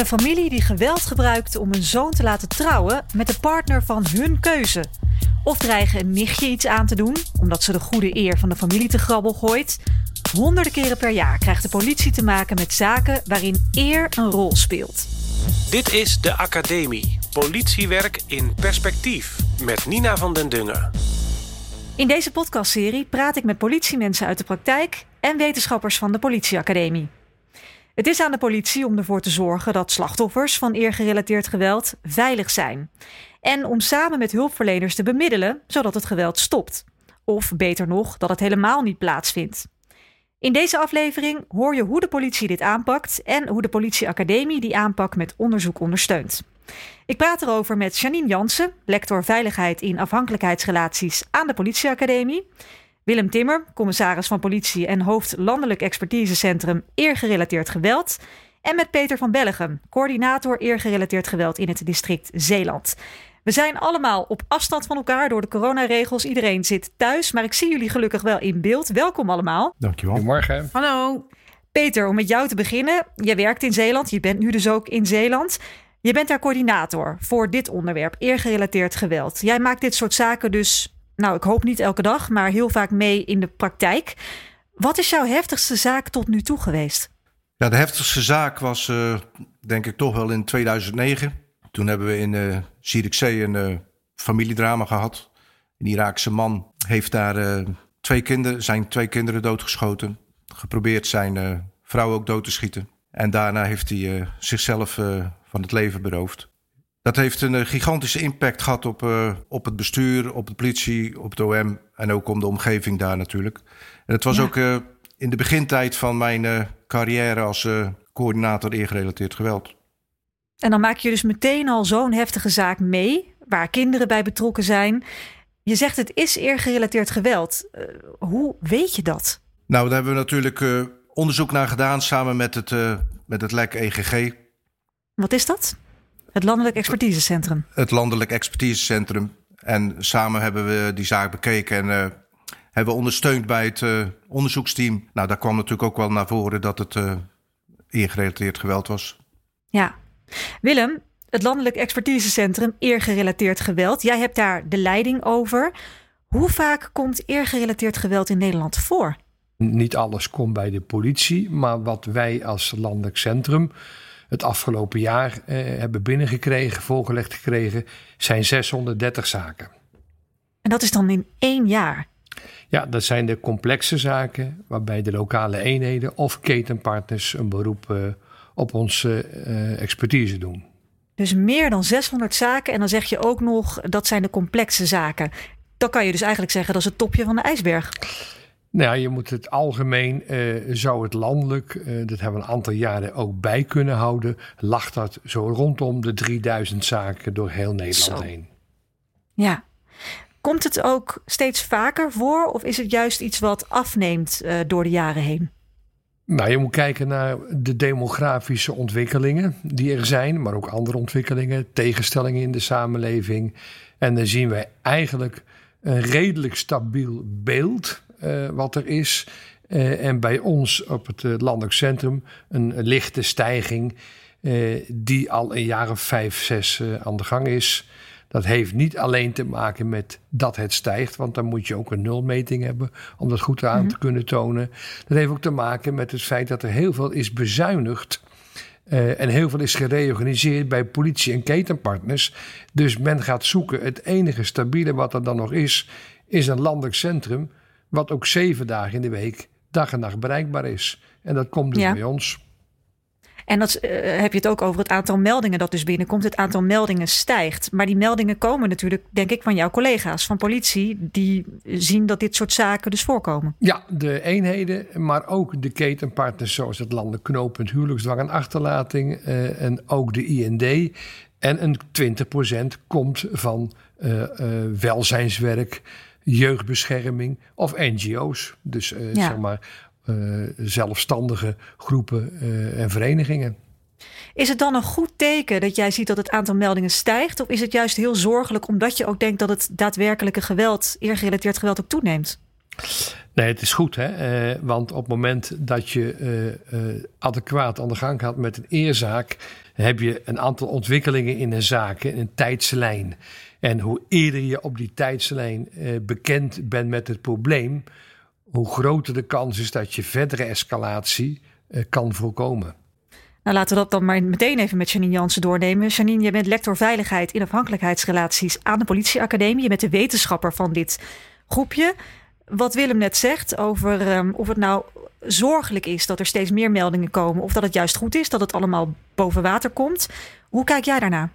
Een familie die geweld gebruikt om een zoon te laten trouwen met de partner van hun keuze. Of dreigen een nichtje iets aan te doen, omdat ze de goede eer van de familie te grabbel gooit. Honderden keren per jaar krijgt de politie te maken met zaken waarin eer een rol speelt. Dit is de Academie. Politiewerk in perspectief. Met Nina van den Dungen. In deze podcastserie praat ik met politiemensen uit de praktijk en wetenschappers van de Politieacademie. Het is aan de politie om ervoor te zorgen dat slachtoffers van eergerelateerd geweld veilig zijn. En om samen met hulpverleners te bemiddelen zodat het geweld stopt. Of beter nog, dat het helemaal niet plaatsvindt. In deze aflevering hoor je hoe de politie dit aanpakt en hoe de politieacademie die aanpak met onderzoek ondersteunt. Ik praat erover met Janine Jansen, lector veiligheid in afhankelijkheidsrelaties aan de politieacademie. Willem Timmer, commissaris van politie en hoofd landelijk expertisecentrum eergerelateerd geweld. En met Peter van Bellegem, coördinator eergerelateerd geweld in het district Zeeland. We zijn allemaal op afstand van elkaar door de coronaregels. Iedereen zit thuis, maar ik zie jullie gelukkig wel in beeld. Welkom allemaal. Dankjewel. Goedemorgen. Hallo. Peter, om met jou te beginnen. Je werkt in Zeeland, je bent nu dus ook in Zeeland. Je bent daar coördinator voor dit onderwerp, eergerelateerd geweld. Jij maakt dit soort zaken dus, nou ik hoop niet elke dag, maar heel vaak mee in de praktijk. Wat is jouw heftigste zaak tot nu toe geweest? Ja, de heftigste zaak was uh, denk ik toch wel in 2009. Toen hebben we in uh, een uh, familiedrama gehad. Een Iraakse man heeft daar twee kinderen, zijn twee kinderen doodgeschoten. Geprobeerd zijn vrouw ook dood te schieten. En daarna heeft hij zichzelf van het leven beroofd. Dat heeft een gigantische impact gehad op, op het bestuur, op de politie, op het OM en ook om de omgeving daar natuurlijk. En het was ja. ook in de begintijd van mijn carrière als coördinator eergerelateerd geweld. En dan maak je dus meteen al zo'n heftige zaak mee, waar kinderen bij betrokken zijn. Je zegt het is eergerelateerd geweld. Hoe weet je dat? Nou, daar hebben we natuurlijk onderzoek naar gedaan samen met het, met het LEC EGG. Wat is dat? Het Landelijk Expertisecentrum. Het Landelijk Expertisecentrum. En samen hebben we die zaak bekeken en hebben we ondersteund bij het onderzoeksteam. Nou, daar kwam natuurlijk ook wel naar voren dat het eergerelateerd geweld was. Ja, Willem, het Landelijk Expertisecentrum Eergerelateerd Geweld. Jij hebt daar de leiding over. Hoe vaak komt eergerelateerd geweld in Nederland voor? Niet alles komt bij de politie, maar wat wij als landelijk centrum het afgelopen jaar eh, hebben binnengekregen, voorgelegd gekregen, zijn 630 zaken. En dat is dan in één jaar? Ja, dat zijn de complexe zaken waarbij de lokale eenheden of ketenpartners een beroep uh, op onze uh, expertise doen. Dus meer dan 600 zaken. En dan zeg je ook nog dat zijn de complexe zaken. Dan kan je dus eigenlijk zeggen dat is het topje van de ijsberg. Nou je moet het algemeen, uh, zou het landelijk, uh, dat hebben we een aantal jaren ook bij kunnen houden, lag dat zo rondom de 3000 zaken door heel Nederland zo. heen. Ja. Komt het ook steeds vaker voor of is het juist iets wat afneemt uh, door de jaren heen? Nou, je moet kijken naar de demografische ontwikkelingen die er zijn, maar ook andere ontwikkelingen, tegenstellingen in de samenleving. En dan zien we eigenlijk een redelijk stabiel beeld wat er is. Uh, en bij ons op het uh, landelijk centrum een lichte stijging die al een jaar of vijf, zes aan de gang is. Dat heeft niet alleen te maken met dat het stijgt, want dan moet je ook een nulmeting hebben om dat goed aan te kunnen tonen. Dat heeft ook te maken met het feit dat er heel veel is bezuinigd. Uh, en heel veel is gereorganiseerd bij politie en ketenpartners. Dus men gaat zoeken. Het enige stabiele wat er dan nog is, is een landelijk centrum. Wat ook zeven dagen in de week, dag en nacht bereikbaar is. En dat komt dus ja. bij ons. En dat uh, heb je het ook over het aantal meldingen dat dus binnenkomt. Het aantal meldingen stijgt. Maar die meldingen komen natuurlijk, denk ik, van jouw collega's van politie. Die zien dat dit soort zaken dus voorkomen. Ja, de eenheden, maar ook de ketenpartners zoals het landelijk knooppunt huwelijksdwang en achterlating. Uh, en ook de IND. En een 20% komt van uh, welzijnswerk, jeugdbescherming of NGO's. Dus ja. zeg maar uh, zelfstandige groepen uh, en verenigingen. Is het dan een goed teken dat jij ziet dat het aantal meldingen stijgt? Of is het juist heel zorgelijk omdat je ook denkt dat het daadwerkelijke geweld, eergerelateerd geweld, ook toeneemt? Nee, het is goed, hè? Eh, want op het moment dat je uh, adequaat aan de gang gaat met een eerzaak, heb je een aantal ontwikkelingen in een zaak, een tijdslijn. En hoe eerder je op die tijdslijn bekend bent met het probleem, hoe groter de kans is dat je verdere escalatie kan voorkomen. Nou, laten we dat dan maar meteen even met Janine Jansen doornemen. Janine, je bent lector veiligheid in afhankelijkheidsrelaties aan de politieacademie. Je bent de wetenschapper van dit groepje. Wat Willem net zegt over um, of het nou zorgelijk is dat er steeds meer meldingen komen, of dat het juist goed is dat het allemaal boven water komt. Hoe kijk jij daarnaar?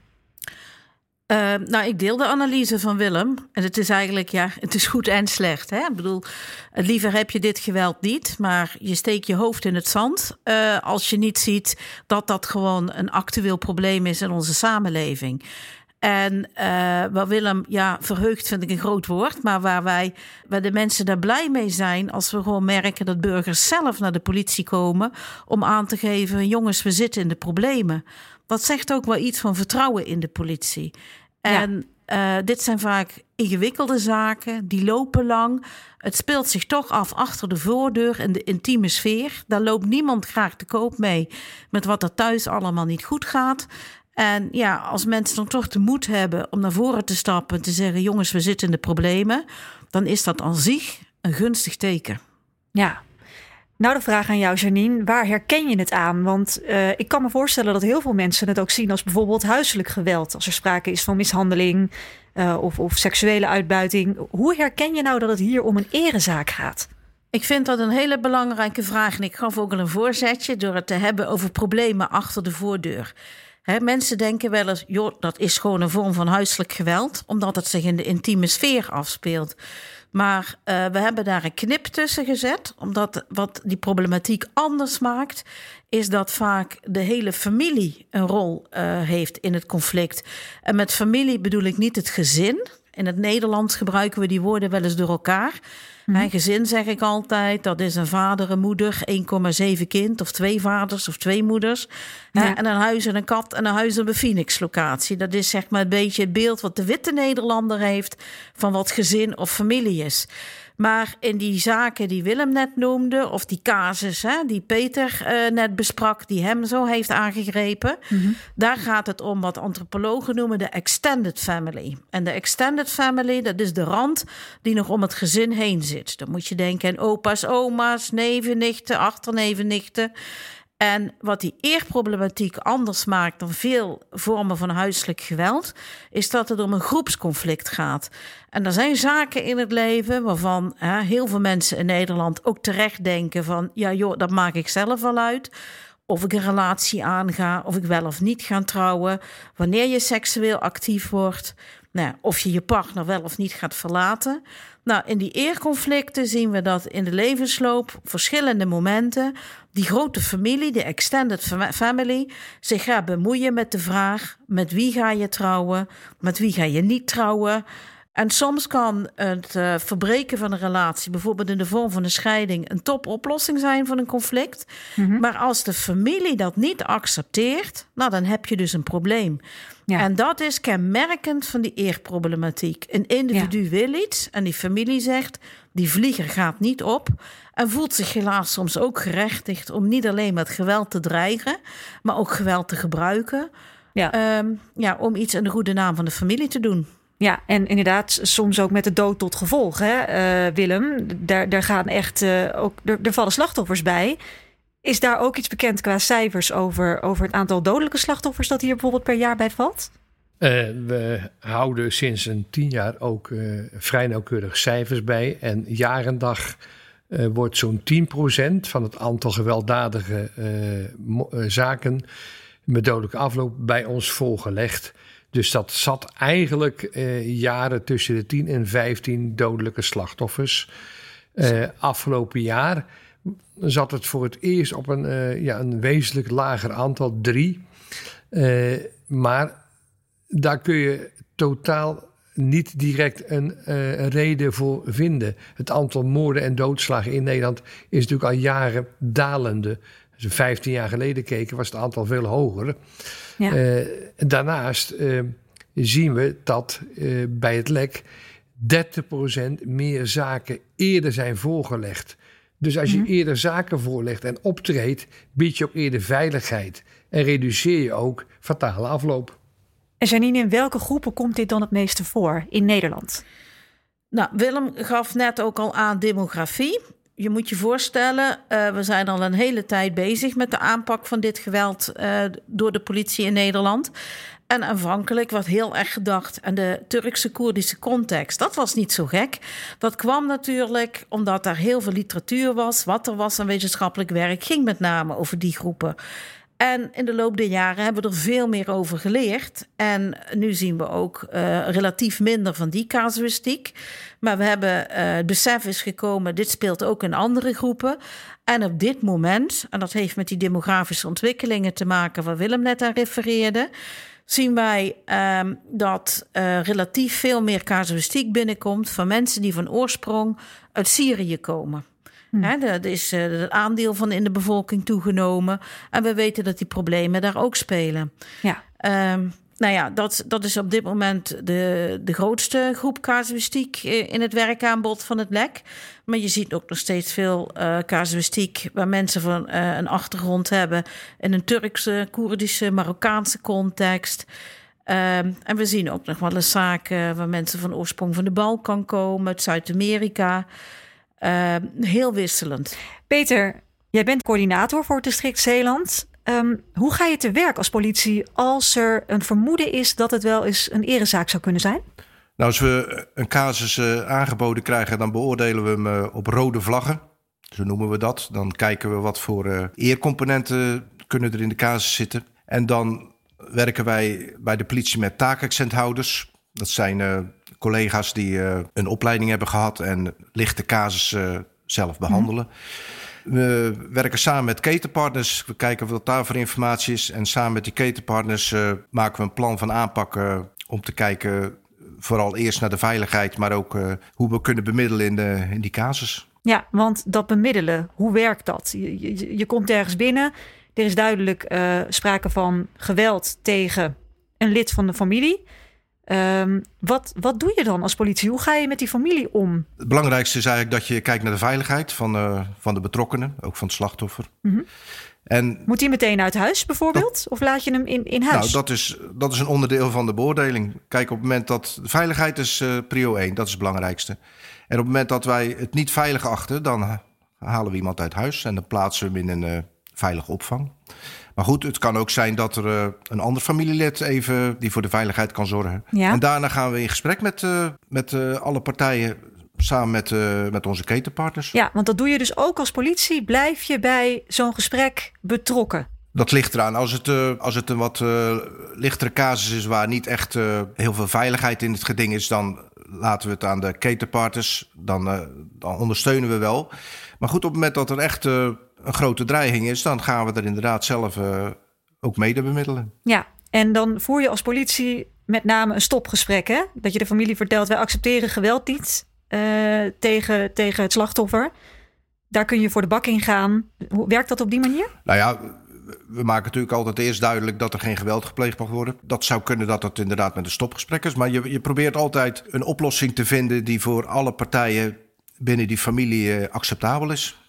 Uh, nou, ik deel de analyse van Willem. En het is eigenlijk, ja, het is goed en slecht. Hè? Ik bedoel, liever heb je dit geweld niet, maar je steekt je hoofd in het zand. Uh, als je niet ziet dat dat gewoon een actueel probleem is in onze samenleving. En uh, waar Willem, ja, verheugd vind ik een groot woord, maar waar wij, waar de mensen daar blij mee zijn als we gewoon merken dat burgers zelf naar de politie komen om aan te geven: jongens, we zitten in de problemen dat zegt ook wel iets van vertrouwen in de politie. En ja. uh, dit zijn vaak ingewikkelde zaken, die lopen lang. Het speelt zich toch af achter de voordeur in de intieme sfeer. Daar loopt niemand graag te koop mee met wat er thuis allemaal niet goed gaat. En ja, als mensen dan toch de moed hebben om naar voren te stappen en te zeggen: jongens, we zitten in de problemen, dan is dat aan zich een gunstig teken. Ja, nou, de vraag aan jou, Janine. Waar herken je het aan? Want uh, ik kan me voorstellen dat heel veel mensen het ook zien als bijvoorbeeld huiselijk geweld. Als er sprake is van mishandeling uh, of, of seksuele uitbuiting. Hoe herken je nou dat het hier om een erezaak gaat? Ik vind dat een hele belangrijke vraag. En ik gaf ook al een voorzetje door het te hebben over problemen achter de voordeur. Mensen denken wel eens, joh, dat is gewoon een vorm van huiselijk geweld, omdat het zich in de intieme sfeer afspeelt. Maar uh, we hebben daar een knip tussen gezet, omdat wat die problematiek anders maakt, is dat vaak de hele familie een rol uh, heeft in het conflict. En met familie bedoel ik niet het gezin. In het Nederlands gebruiken we die woorden wel eens door elkaar. Mijn gezin zeg ik altijd, dat is een vader, een moeder, 1,7 kind of twee vaders of twee moeders. Ja. En een huis en een kat en een huis op een Phoenix-locatie. Dat is zeg maar een beetje het beeld wat de witte Nederlander heeft van wat gezin of familie is. Maar in die zaken die Willem net noemde, of die casus hè, die Peter uh, net besprak, die hem zo heeft aangegrepen, mm -hmm. daar gaat het om wat antropologen noemen de extended family. En de extended family, dat is de rand die nog om het gezin heen zit. Dan moet je denken aan opa's, oma's, neven, nichten, achterneven, nichten. En wat die eerproblematiek anders maakt dan veel vormen van huiselijk geweld, is dat het om een groepsconflict gaat. En er zijn zaken in het leven waarvan hè, heel veel mensen in Nederland ook terecht denken van, ja joh, dat maak ik zelf wel uit. Of ik een relatie aanga, of ik wel of niet ga trouwen, wanneer je seksueel actief wordt, nou, of je je partner wel of niet gaat verlaten. Nou, in die eerconflicten zien we dat in de levensloop verschillende momenten die grote familie, de extended family, zich gaat bemoeien met de vraag: met wie ga je trouwen, met wie ga je niet trouwen. En soms kan het uh, verbreken van een relatie, bijvoorbeeld in de vorm van een scheiding, een topoplossing zijn van een conflict. Mm -hmm. Maar als de familie dat niet accepteert, nou dan heb je dus een probleem. Ja. En dat is kenmerkend van die eerproblematiek. Een individu ja. wil iets en die familie zegt: die vlieger gaat niet op. En voelt zich helaas soms ook gerechtigd om niet alleen met geweld te dreigen, maar ook geweld te gebruiken. Ja. Um, ja, om iets in de goede naam van de familie te doen. Ja, en inderdaad, soms ook met de dood tot gevolg, hè, uh, Willem. Daar, daar gaan echt uh, ook, er, vallen slachtoffers bij. Is daar ook iets bekend qua cijfers over, over het aantal dodelijke slachtoffers dat hier bijvoorbeeld per jaar bij valt? Uh, we houden sinds een tien jaar ook vrij nauwkeurig cijfers bij. En jarendag uh, wordt zo'n 10% van het aantal gewelddadige zaken met dodelijke afloop bij ons volgelegd. Dus dat zat eigenlijk jaren tussen de 10 en 15 dodelijke slachtoffers. afgelopen jaar zat het voor het eerst op een, uh, ja, een wezenlijk lager aantal, drie. Maar daar kun je totaal niet direct een, reden voor vinden. Het aantal moorden en doodslagen in Nederland is natuurlijk al jaren dalende. Als we 15 jaar geleden keken, was het aantal veel hoger. Ja. daarnaast zien we dat bij het lek 30% meer zaken eerder zijn voorgelegd. Dus als je Mhm. eerder zaken voorlegt en optreedt, bied je ook eerder veiligheid. En reduceer je ook fatale afloop. En Janine, in welke groepen komt dit dan het meeste voor in Nederland? Nou, Willem gaf net ook al aan demografie. Je moet je voorstellen, eh, we zijn al een hele tijd bezig met de aanpak van dit geweld eh, door de politie in Nederland. En aanvankelijk werd heel erg gedacht aan de Turkse-Koerdische context. Dat was niet zo gek. Dat kwam natuurlijk omdat daar heel veel literatuur was. Wat er was aan wetenschappelijk werk ging met name over die groepen. En in de loop der jaren hebben we er veel meer over geleerd. En nu zien we ook eh, relatief minder van die casuïstiek. Maar we hebben, eh, het besef is gekomen, dit speelt ook in andere groepen. En op dit moment, en dat heeft met die demografische ontwikkelingen te maken, waar Willem net aan refereerde, zien wij ehm, dat eh, relatief veel meer casuïstiek binnenkomt van mensen die van oorsprong uit Syrië komen. Hè, er is eh, het aandeel van in de bevolking toegenomen. En we weten dat die problemen daar ook spelen. Ja. Ehm, nou ja, dat, dat is op dit moment de, de grootste groep casuïstiek eh, in het werkaanbod van het lek. Maar je ziet ook nog steeds veel eh casuïstiek waar mensen van een achtergrond hebben in een Turkse, Koerdische, Marokkaanse context. Ehm, en we zien ook nog wel eens zaken waar mensen van oorsprong van de Balkan komen, uit Zuid-Amerika. Ehm, heel wisselend. Peter, jij bent coördinator voor het district Zeeland. Ehm, hoe ga je te werk als politie als er een vermoeden is dat het wel eens een erezaak zou kunnen zijn? Nou, als we een casus eh, aangeboden krijgen, dan beoordelen we hem eh, op rode vlaggen. Zo noemen we dat. Dan kijken we wat voor eh, eercomponenten kunnen er in de casus zitten. En dan werken wij bij de politie met taakaccenthouders. Dat zijn eh, collega's die eh, een opleiding hebben gehad en lichte casus eh, zelf behandelen. We werken samen met ketenpartners. We kijken wat daar voor informatie is. En samen met die ketenpartners eh, maken we een plan van aanpak om te kijken, vooral eerst naar de veiligheid, maar ook hoe we kunnen bemiddelen in, de, in die casus. Ja, want dat bemiddelen, hoe werkt dat? Je, komt ergens binnen, er is duidelijk sprake van geweld tegen een lid van de familie. Ehm, wat, wat doe je dan als politie? Hoe ga je met die familie om? Het belangrijkste is eigenlijk dat je kijkt naar de veiligheid van, eh, van de betrokkenen, ook van het slachtoffer. Mhm. En Moet hij meteen uit huis bijvoorbeeld? Of laat je hem in, in huis? nou, dat, is, dat is een onderdeel van de beoordeling. Kijk, op het moment dat de veiligheid is eh, prio 1, dat is het belangrijkste. En op het moment dat wij het niet veilig achten, dan ha- halen we iemand uit huis en dan plaatsen we hem in een eh, veilige opvang. Maar goed, het kan ook zijn dat er eh, een ander familielid even die voor de veiligheid kan zorgen. Ja. En daarna gaan we in gesprek met, eh, met eh, alle partijen, samen met, met onze ketenpartners. Ja, want dat doe je dus ook als politie. Blijf je bij zo'n gesprek betrokken? Dat ligt eraan. Als het, als het een wat lichtere casus is waar niet echt heel veel veiligheid in het geding is, dan laten we het aan de ketenpartners. Dan, dan ondersteunen we wel. Maar goed, op het moment dat er echt een grote dreiging is, dan gaan we er inderdaad zelf eh, ook mede bemiddelen. Ja, en dan voer je als politie met name een stopgesprek. Hè? Dat je de familie vertelt, wij accepteren geweld niet eh, tegen, tegen het slachtoffer. Daar kun je voor de bak in gaan. Hoe werkt dat op die manier? Nou ja, we maken natuurlijk altijd eerst duidelijk dat er geen geweld gepleegd mag worden. Dat zou kunnen dat het inderdaad met een stopgesprek is. Maar je, je probeert altijd een oplossing te vinden die voor alle partijen binnen die familie eh, acceptabel is.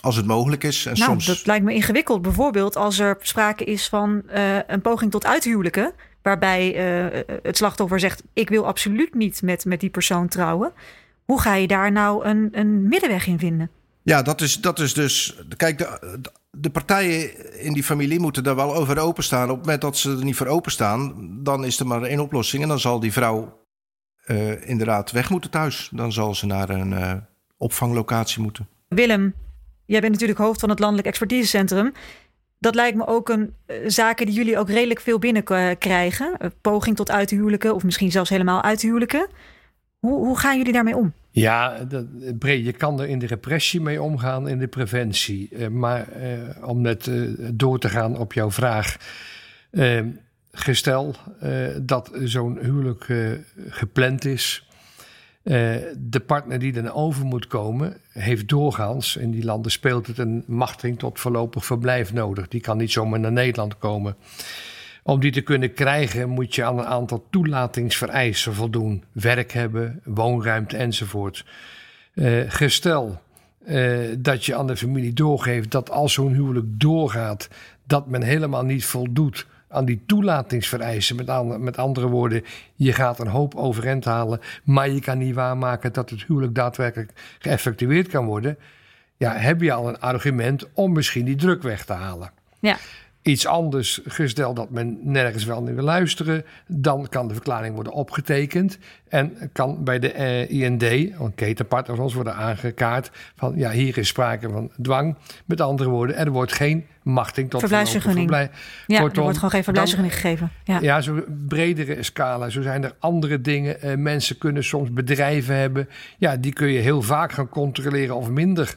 Als het mogelijk is. En nou, soms. dat lijkt me ingewikkeld. Bijvoorbeeld als er sprake is van eh, een poging tot uithuwelijken. Waarbij eh, het slachtoffer zegt: Ik wil absoluut niet met, met die persoon trouwen. Hoe ga je daar nou een, een middenweg in vinden? Ja, dat is, dat is dus. Kijk, de, de partijen in die familie moeten daar wel over openstaan. Op het moment dat ze er niet voor openstaan, dan is er maar één oplossing. En dan zal die vrouw eh, inderdaad weg moeten thuis. Dan zal ze naar een opvanglocatie moeten. Willem, jij bent natuurlijk hoofd van het Landelijk Expertisecentrum. Dat lijkt me ook een eh, zaken die jullie ook redelijk veel binnenkrijgen. Uh, poging tot uithuwelijken of misschien zelfs helemaal uithuwelijken. Hoe, hoe gaan jullie daarmee om? Ja, dat, je kan er in de repressie mee omgaan, in de preventie. Uh, maar uh, om net uh, door te gaan op jouw vraag. gestel dat zo'n huwelijk gepland is. De partner die dan over moet komen, heeft doorgaans, in die landen speelt het een machtiging tot voorlopig verblijf nodig. Die kan niet zomaar naar Nederland komen. Om die te kunnen krijgen moet je aan een aantal toelatingsvereisen voldoen. Werk hebben, woonruimte enzovoort. Uh, gestel uh, dat je aan de familie doorgeeft dat als zo'n huwelijk doorgaat, dat men helemaal niet voldoet aan die toelatingsvereisen. Met, met andere woorden, je gaat een hoop overeind halen, maar je kan niet waarmaken dat het huwelijk daadwerkelijk geëffectueerd kan worden. Ja, heb je al een argument om misschien die druk weg te halen. Ja iets anders gesteld dat men nergens wel naar wil luisteren, dan kan de verklaring worden opgetekend en kan bij de uh, IND, een ketenpartner van ons, worden aangekaart van ja, hier is sprake van dwang. Met andere woorden, er wordt geen machting tot verblijfsvergunning. Verblij ja, er wordt gewoon geen verblijfsvergunning gegeven. Ja. ja, zo bredere scala. Zo zijn er andere dingen. Uh, mensen kunnen soms bedrijven hebben. Ja, die kun je heel vaak gaan controleren of minder.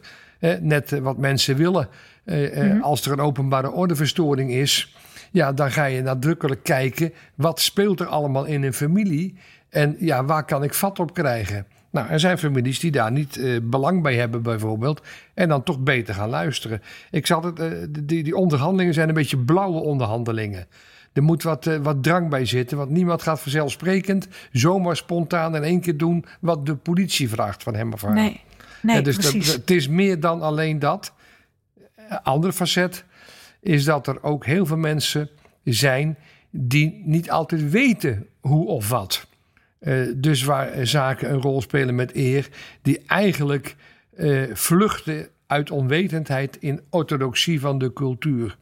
Net wat mensen willen. Uh, uh, Als er een openbare ordeverstoring is, ja, dan ga je nadrukkelijk kijken wat speelt er allemaal in een familie en ja, waar kan ik vat op krijgen. Nou, er zijn families die daar niet uh, belang bij hebben, bijvoorbeeld. En dan toch beter gaan luisteren. Ik zat het, uh, die, die onderhandelingen zijn een beetje blauwe onderhandelingen. Er moet wat, uh, wat drang bij zitten, want niemand gaat vanzelfsprekend zomaar spontaan in één keer doen wat de politie vraagt van hem of haar. Nee, nee dus precies. Dat, het is meer dan alleen dat andere facet is dat er ook heel veel mensen zijn die niet altijd weten hoe of wat. Uh, dus waar zaken een rol spelen met eer, die eigenlijk uh, vluchten uit onwetendheid in orthodoxie van de cultuur.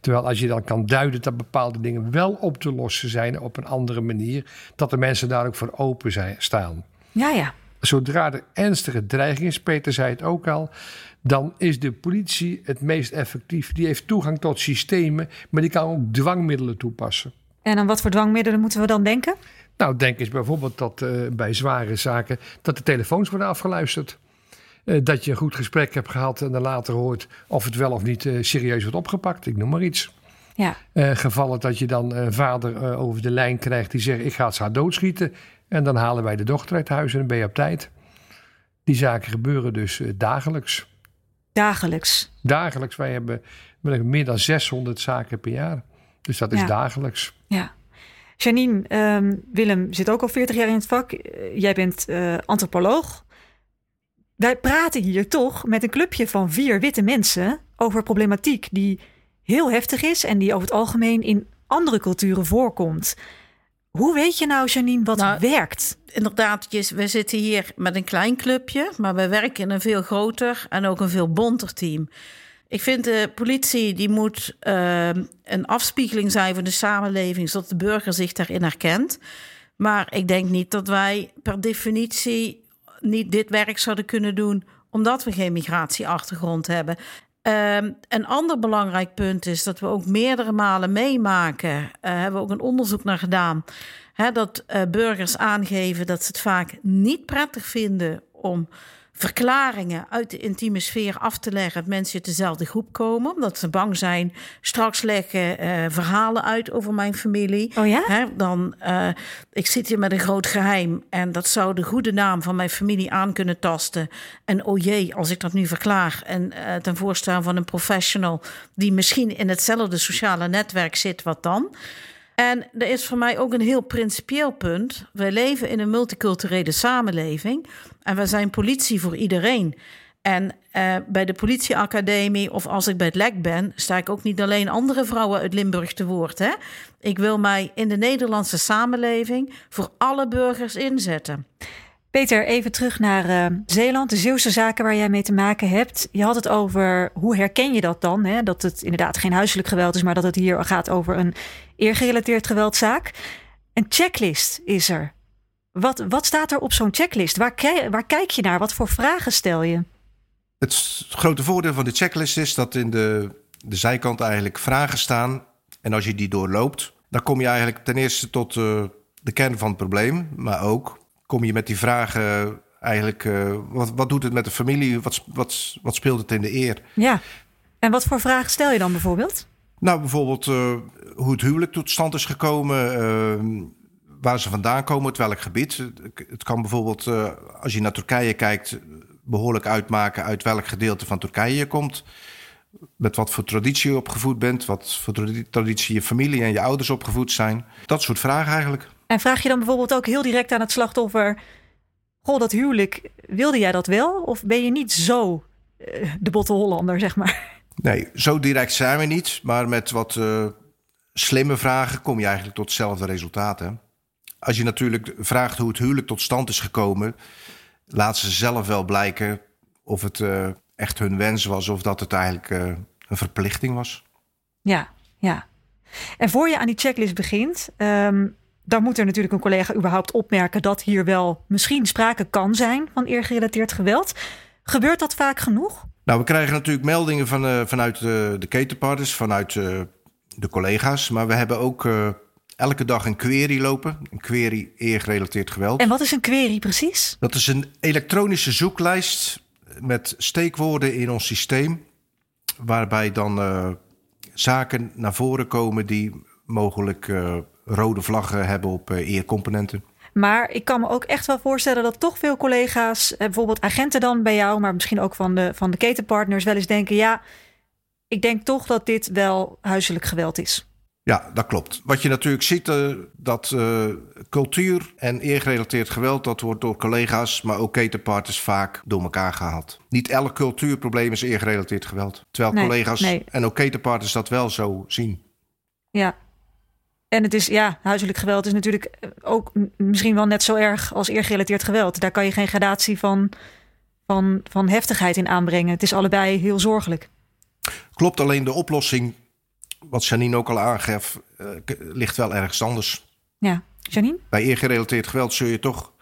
Terwijl als je dan kan duiden dat bepaalde dingen wel op te lossen zijn op een andere manier, dat de mensen daar ook voor open zijn, staan. Ja, ja. Zodra er ernstige dreiging is, Peter zei het ook al, dan is de politie het meest effectief. Die heeft toegang tot systemen, maar die kan ook dwangmiddelen toepassen. En aan wat voor dwangmiddelen moeten we dan denken? Nou, denk eens bijvoorbeeld dat uh, bij zware zaken dat de telefoons worden afgeluisterd. Uh, dat je een goed gesprek hebt gehad en dan later hoort of het wel of niet uh, serieus wordt opgepakt. Ik noem maar iets. Ja. gevallen dat je dan een vader over de lijn krijgt die zegt: Ik ga het haar doodschieten. En dan halen wij de dochter uit huis en dan ben je op tijd. Die zaken gebeuren dus dagelijks. Dagelijks? Dagelijks. Wij hebben, meer dan 600 zaken per jaar. Dus dat is dagelijks. Ja. Janine, ehm, Willem zit ook al 40 jaar in het vak. Eh, jij bent uh, antropoloog. Wij praten hier toch met een clubje van vier witte mensen over problematiek die heel heftig is en die over het algemeen in andere culturen voorkomt. Hoe weet je nou, Janine, wat nou, werkt? Inderdaad, we zitten hier met een klein clubje, maar we werken in een veel groter en ook een veel bonter team. Ik vind de politie die moet uh, een afspiegeling zijn van de samenleving, zodat de burger zich daarin herkent. Maar ik denk niet dat wij per definitie niet dit werk zouden kunnen doen omdat we geen migratieachtergrond hebben. Um, een ander belangrijk punt is dat we ook meerdere malen meemaken, uh, hebben we ook een onderzoek naar gedaan, hè, dat uh, burgers aangeven dat ze het vaak niet prettig vinden om verklaringen uit de intieme sfeer af te leggen dat mensen uit dezelfde groep komen. Omdat ze bang zijn, straks leggen uh, verhalen uit over mijn familie. Oh ja? Hè, dan, uh, ik zit hier met een groot geheim en dat zou de goede naam van mijn familie aan kunnen tasten. En oh jee, als ik dat nu verklaar en uh, ten voorstel van een professional die misschien in hetzelfde sociale netwerk zit, wat dan? En er is voor mij ook een heel principieel punt. We leven in een multiculturele samenleving en we zijn politie voor iedereen. En uh, bij de politieacademie of als ik bij het LEK ben, sta ik ook niet alleen andere vrouwen uit Limburg te woord. Hè? Ik wil mij in de Nederlandse samenleving voor alle burgers inzetten. Peter, even terug naar uh, Zeeland, de Zeeuwse zaken waar jij mee te maken hebt. Je had het over hoe herken je dat dan? Hè? Dat het inderdaad geen huiselijk geweld is, maar dat het hier gaat over een eergerelateerd geweldzaak. Een checklist is er. Wat, wat staat er op zo'n checklist? Waar, kijk je naar? Wat voor vragen stel je? Het grote voordeel van de checklist is dat in de, de zijkant eigenlijk vragen staan. En als je die doorloopt, dan kom je eigenlijk ten eerste tot uh, de kern van het probleem, maar ook kom je met die vragen eigenlijk... Uh, wat, wat doet het met de familie? Wat, wat, wat speelt het in de eer? Ja, en wat voor vragen stel je dan bijvoorbeeld? Nou, bijvoorbeeld uh, hoe het huwelijk tot stand is gekomen... Uh, waar ze vandaan komen, uit welk gebied. Het kan bijvoorbeeld, als je naar Turkije kijkt... behoorlijk uitmaken uit welk gedeelte van Turkije je komt... met wat voor traditie je opgevoed bent, wat voor traditie je familie en je ouders opgevoed zijn. Dat soort vragen eigenlijk. En vraag je dan bijvoorbeeld ook heel direct aan het slachtoffer: Goh, dat huwelijk, wilde jij dat wel? Of ben je niet zo uh, de botte Hollander, zeg maar? Nee, zo direct zijn we niet. Maar met wat uh, slimme vragen kom je eigenlijk tot hetzelfde resultaat. Hè? Als je natuurlijk vraagt hoe het huwelijk tot stand is gekomen, laat ze zelf wel blijken of het uh, echt hun wens was of dat het eigenlijk een verplichting was. Ja, ja. En voor je aan die checklist begint, um, dan moet er natuurlijk een collega überhaupt opmerken dat hier wel misschien sprake kan zijn van eergerelateerd geweld. Gebeurt dat vaak genoeg? Nou, we krijgen natuurlijk meldingen van, uh, vanuit de, de ketenpartners, vanuit uh, de collega's. Maar we hebben ook uh, elke dag een query lopen. Een query eergerelateerd geweld. En wat is een query precies? Dat is een elektronische zoeklijst met steekwoorden in ons systeem. Waarbij dan zaken naar voren komen die mogelijk rode vlaggen hebben op eercomponenten. Maar ik kan me ook echt wel voorstellen dat toch veel collega's, eh, bijvoorbeeld agenten dan bij jou, maar misschien ook van de, van de ketenpartners, wel eens denken: ja, ik denk toch dat dit wel huiselijk geweld is. Ja, dat klopt. Wat je natuurlijk ziet, uh, dat uh, cultuur en eergerelateerd geweld, dat wordt door collega's, maar ook ketenpartners vaak door elkaar gehaald. Niet elk cultuurprobleem is eergerelateerd geweld. Terwijl nee, collega's nee. en ook ketenpartners dat wel zo zien. Ja, en het is, ja, huiselijk geweld is natuurlijk eh, ook misschien wel net zo erg als eergerelateerd geweld. Daar kan je geen gradatie van, van, van heftigheid in aanbrengen. Het is allebei heel zorgelijk. Klopt, alleen de oplossing, wat Janine ook al aangaf, uh, ligt wel ergens anders. Ja, Janine? Bij eergerelateerd geweld zul je toch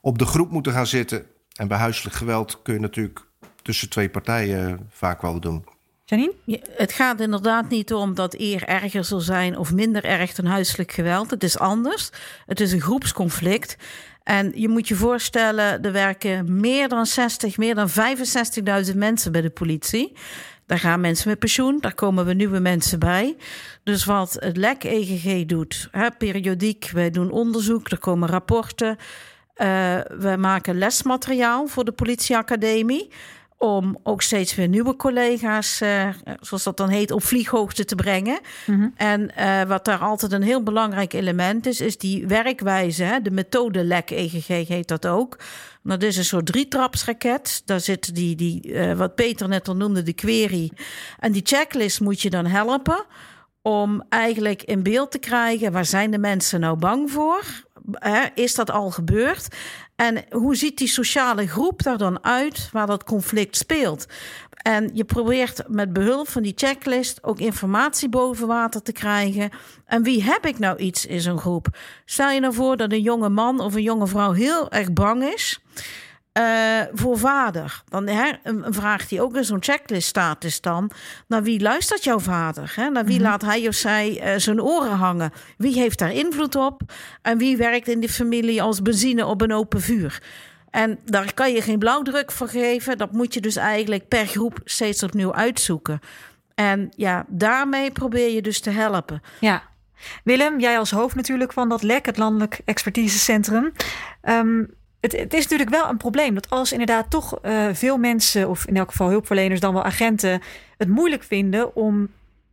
op de groep moeten gaan zitten. En bij huiselijk geweld kun je natuurlijk tussen twee partijen vaak wel doen. Janine? het gaat inderdaad niet om dat eer erger zal zijn of minder erg dan huiselijk geweld. Het is anders. Het is een groepsconflict. En je moet je voorstellen, er werken meer dan 60, meer dan 65.000 mensen bij de politie. Daar gaan mensen met pensioen, daar komen we nieuwe mensen bij. Dus wat het LEK EGG doet, hè, periodiek, wij doen onderzoek, er komen rapporten. Uh, we maken lesmateriaal voor de politieacademie om ook steeds weer nieuwe collega's, uh, zoals dat dan heet, op vlieghoogte te brengen. Mm -hmm. En uh, wat daar altijd een heel belangrijk element is, is die werkwijze. Hè? De methode LEK EGG heet dat ook. Dat is een soort drietrapsraket. Daar zit die, die uh, wat Peter net al noemde, de query. En die checklist moet je dan helpen om eigenlijk in beeld te krijgen waar zijn de mensen nou bang voor? Is dat al gebeurd? En hoe ziet die sociale groep daar dan uit waar dat conflict speelt? En je probeert met behulp van die checklist ook informatie boven water te krijgen. En wie heb ik nou iets in zo'n groep? Stel je nou voor dat een jonge man of een jonge vrouw heel erg bang is. Uh, voor vader. Dan hè, een, een, vraag die ook in zo'n checklist staat is dan... naar wie luistert jouw vader? Hè? Naar wie mm -hmm. laat hij of zij uh, zijn oren hangen? Wie heeft daar invloed op? En wie werkt in die familie als benzine op een open vuur? En daar kan je geen blauwdruk voor geven. Dat moet je dus eigenlijk per groep steeds opnieuw uitzoeken. En ja, daarmee probeer je dus te helpen. Ja. Willem, jij als hoofd natuurlijk van dat LEC, het Landelijk Expertisecentrum... Um, het, het, is natuurlijk wel een probleem dat als inderdaad toch uh, veel mensen, of in elk geval hulpverleners, dan wel agenten, het moeilijk vinden om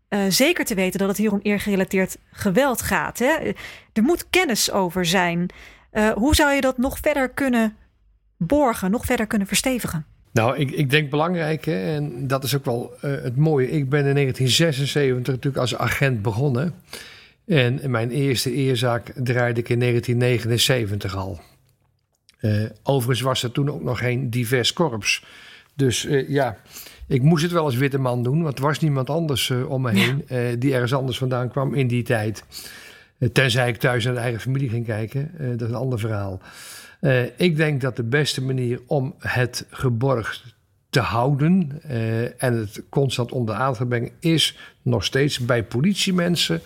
uh, zeker te weten dat het hier om eergerelateerd geweld gaat. Hè? Er moet kennis over zijn. Uh, hoe zou je dat nog verder kunnen borgen, nog verder kunnen verstevigen? Nou, ik, ik denk belangrijk, hè, en dat is ook wel het mooie. Ik ben in 1976 natuurlijk als agent begonnen. En mijn eerste eerzaak draaide ik in 1979 al. Uh, overigens was er toen ook nog geen divers korps. Dus uh, ja, ik moest het wel als witte man doen, want er was niemand anders uh, om me heen ja. die ergens anders vandaan kwam in die tijd. tenzij ik thuis naar de eigen familie ging kijken, dat is een ander verhaal. ik denk dat de beste manier om het geborgd te houden en het constant onder aan te brengen, is nog steeds bij politiemensen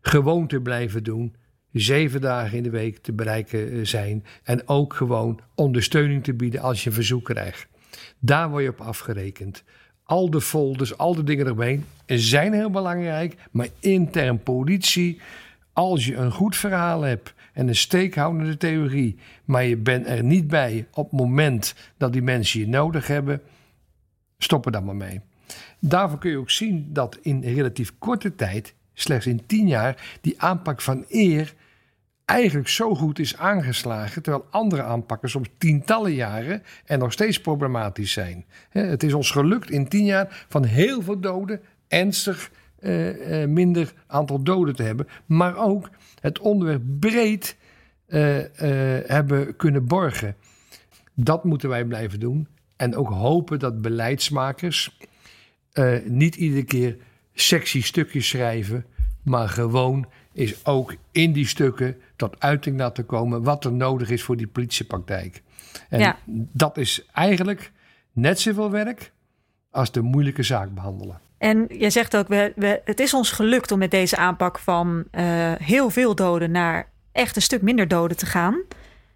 gewoon te blijven doen zeven dagen in de week te bereiken eh, zijn. En ook gewoon ondersteuning te bieden als je een verzoek krijgt. Daar word je op afgerekend. Al de folders, al de dingen eromheen zijn heel belangrijk. Maar intern politie, als je een goed verhaal hebt en een steekhoudende theorie, maar je bent er niet bij op het moment dat die mensen je nodig hebben, stop er dan maar mee. Daarvoor kun je ook zien dat in relatief korte tijd, slechts in tien jaar, die aanpak van eer eigenlijk zo goed is aangeslagen, terwijl andere aanpakken soms tientallen jaren en nog steeds problematisch zijn. Het is ons gelukt in tien jaar van heel veel doden ernstig uh, uh, minder aantal doden te hebben, maar ook het onderwerp breed uh, hebben kunnen borgen. Dat moeten wij blijven doen en ook hopen dat beleidsmakers niet iedere keer sexy stukjes schrijven, maar gewoon is ook in die stukken tot uiting laten komen wat er nodig is voor die politiepraktijk. En ja. dat is eigenlijk net zoveel werk als de moeilijke zaak behandelen. En je zegt ook, we, we, het is ons gelukt om met deze aanpak van uh, heel veel doden naar echt een stuk minder doden te gaan.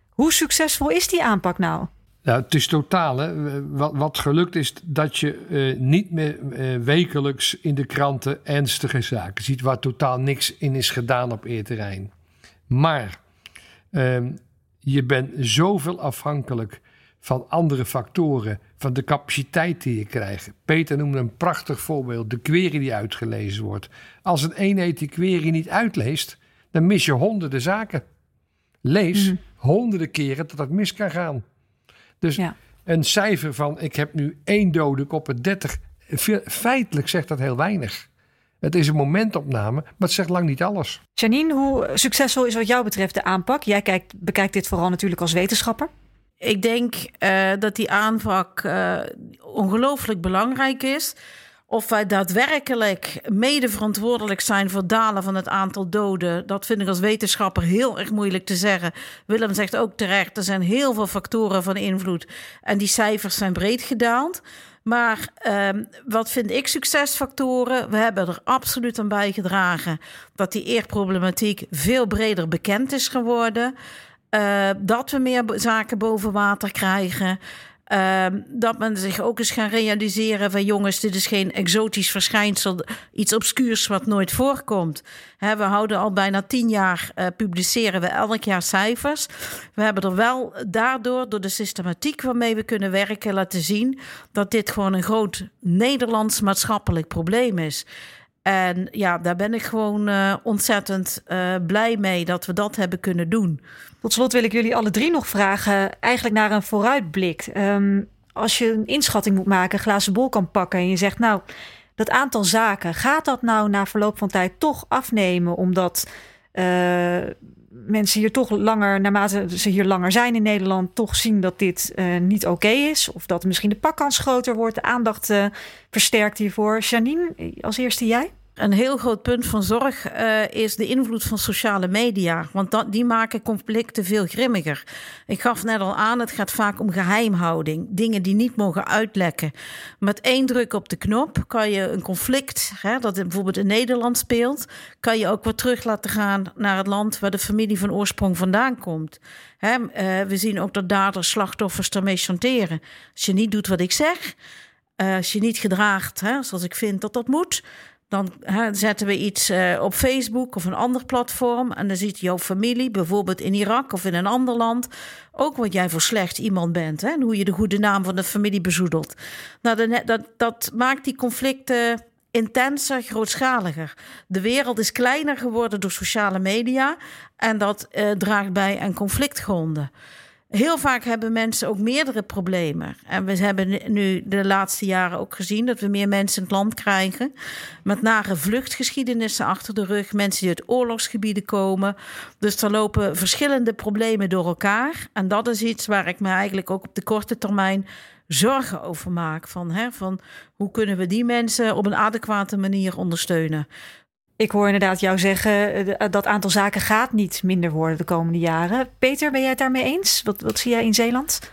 Hoe succesvol is die aanpak nou? Nou, het is totaal. Hè. Wat, wat gelukt is dat je uh, niet meer uh, wekelijks in de kranten ernstige zaken ziet waar totaal niks in is gedaan op eerterrein. Maar uh, je bent zoveel afhankelijk van andere factoren, van de capaciteit die je krijgt. Peter noemde een prachtig voorbeeld, de query die uitgelezen wordt. Als een eenheid die query niet uitleest, dan mis je honderden zaken. Lees mm -hmm. honderden keren dat het mis kan gaan. Dus ja. een cijfer van ik heb nu één dode op het 30, feitelijk zegt dat heel weinig. Het is een momentopname, maar het zegt lang niet alles. Janine, hoe succesvol is wat jou betreft de aanpak? Jij kijkt, bekijkt dit vooral natuurlijk als wetenschapper. Ik denk uh, dat die aanpak uh, ongelooflijk belangrijk is. Of wij daadwerkelijk mede verantwoordelijk zijn voor het dalen van het aantal doden, dat vind ik als wetenschapper heel erg moeilijk te zeggen. Willem zegt ook terecht, er zijn heel veel factoren van invloed en die cijfers zijn breed gedaald. Maar um, wat vind ik succesfactoren? We hebben er absoluut aan bijgedragen dat die eerproblematiek veel breder bekend is geworden. Uh, dat we meer zaken boven water krijgen. Uh, dat men zich ook eens gaan realiseren van jongens, dit is geen exotisch verschijnsel, iets obscuurs wat nooit voorkomt. We houden al bijna tien jaar, uh, publiceren we elk jaar cijfers. We hebben er wel daardoor, door de systematiek waarmee we kunnen werken, laten zien dat dit gewoon een groot Nederlands maatschappelijk probleem is. En ja, daar ben ik gewoon uh, ontzettend uh, blij mee dat we dat hebben kunnen doen. Tot slot wil ik jullie alle drie nog vragen, eigenlijk naar een vooruitblik. Um, als je een inschatting moet maken, een glazen bol kan pakken en je zegt, nou, dat aantal zaken, gaat dat nou na verloop van tijd toch afnemen, omdat uh, mensen hier toch langer, naarmate ze hier langer zijn in Nederland, toch zien dat dit uh, niet oké is. Of dat misschien de pakkans groter wordt, de aandacht uh, versterkt hiervoor. Janine, als eerste jij? Een heel groot punt van zorg uh, is de invloed van sociale media. Want dat, die maken conflicten veel grimmiger. Ik gaf net al aan, het gaat vaak om geheimhouding. Dingen die niet mogen uitlekken. Met één druk op de knop kan je een conflict, hè, dat bijvoorbeeld in Nederland speelt, kan je ook weer terug laten gaan naar het land waar de familie van oorsprong vandaan komt. Hè, uh, we zien ook dat daders slachtoffers ermee chanteren. Als je niet doet wat ik zeg, uh, als je niet gedraagt hè, zoals ik vind dat dat moet dan zetten we iets uh, op Facebook of een ander platform. En dan ziet jouw familie, bijvoorbeeld in Irak of in een ander land, ook wat jij voor slecht iemand bent. Hè, en hoe je de goede naam van de familie bezoedelt. Nou, dat, dat, dat maakt die conflicten intenser, grootschaliger. De wereld is kleiner geworden door sociale media. En dat uh, draagt bij aan conflictgronden. Heel vaak hebben mensen ook meerdere problemen. En we hebben nu de laatste jaren ook gezien dat we meer mensen in het land krijgen. Met nare vluchtgeschiedenissen achter de rug. Mensen die uit oorlogsgebieden komen. Dus er lopen verschillende problemen door elkaar. En dat is iets waar ik me eigenlijk ook op de korte termijn zorgen over maak. Van, hè, van hoe kunnen we die mensen op een adequate manier ondersteunen? Ik hoor inderdaad jou zeggen eh, dat aantal zaken gaat niet minder worden de komende jaren. Peter, ben jij het daarmee eens? Wat, wat zie jij in Zeeland?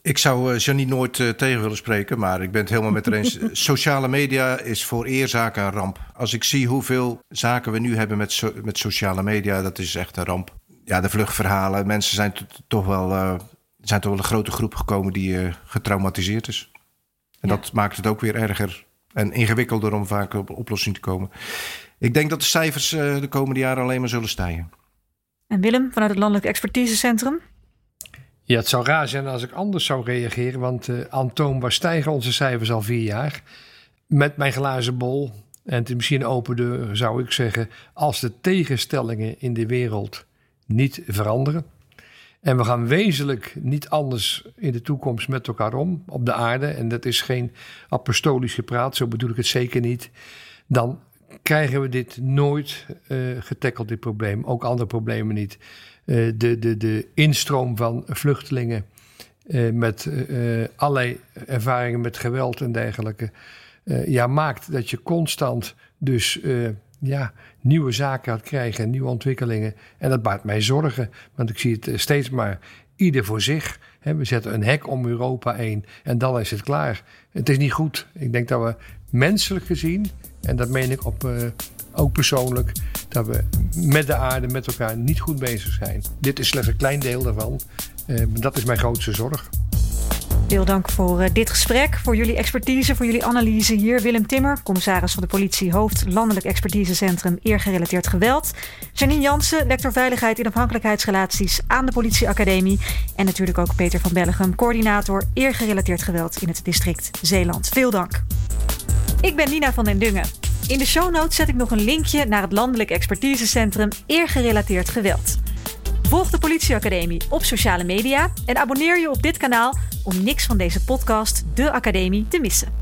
Ik zou uh, Janine nooit tegen willen spreken, maar ik ben het helemaal met haar eens. Sociale media is voor eerzaken een ramp. Als ik zie hoeveel zaken we nu hebben met, so met sociale media, dat is echt een ramp. Ja, de vluchtverhalen. Mensen zijn toch wel, uh, zijn toch wel een grote groep gekomen die getraumatiseerd is. En ja. dat maakt het ook weer erger en ingewikkelder om vaak op oplossing te komen. Ik denk dat de cijfers uh, de komende jaren alleen maar zullen stijgen. En Willem, vanuit het Landelijk Expertisecentrum? Ja, het zou raar zijn als ik anders zou reageren, want uh, aantoonbaar stijgen onze cijfers al vier jaar. met mijn glazen bol, en het is misschien een open deur, zou ik zeggen, als de tegenstellingen in de wereld niet veranderen. En we gaan wezenlijk niet anders in de toekomst met elkaar om op de aarde. En dat is geen apostolisch gepraat, zo bedoel ik het zeker niet. Dan krijgen we dit nooit uh, getackeld, dit probleem. Ook andere problemen niet. Uh, de, de, de instroom van vluchtelingen uh, met allerlei ervaringen met geweld en dergelijke. ja, maakt dat je constant dus ja, nieuwe zaken gaat krijgen, nieuwe ontwikkelingen. En dat baart mij zorgen, want ik zie het steeds maar ieder voor zich. We zetten een hek om Europa heen en dan is het klaar. Het is niet goed. Ik denk dat we menselijk gezien en dat meen ik op, uh, ook persoonlijk, dat we met de aarde, met elkaar niet goed bezig zijn. Dit is slechts een klein deel daarvan. Uh, dat is mijn grootste zorg. Veel dank voor uh, dit gesprek, voor jullie expertise, voor jullie analyse hier. Willem Timmer, commissaris van de politie, hoofd Landelijk Expertisecentrum Eergerelateerd Geweld. Janine Jansen, lector Veiligheid in Afhankelijkheidsrelaties aan de Politieacademie. En natuurlijk ook Peter van Bellegem, coördinator Eergerelateerd Geweld in het district Zeeland. Veel dank. Ik ben Nina van den Dungen. In de show notes zet ik nog een linkje naar het Landelijk Expertisecentrum Eergerelateerd Geweld. Volg de Politieacademie op sociale media en abonneer je op dit kanaal om niks van deze podcast, De Academie, te missen.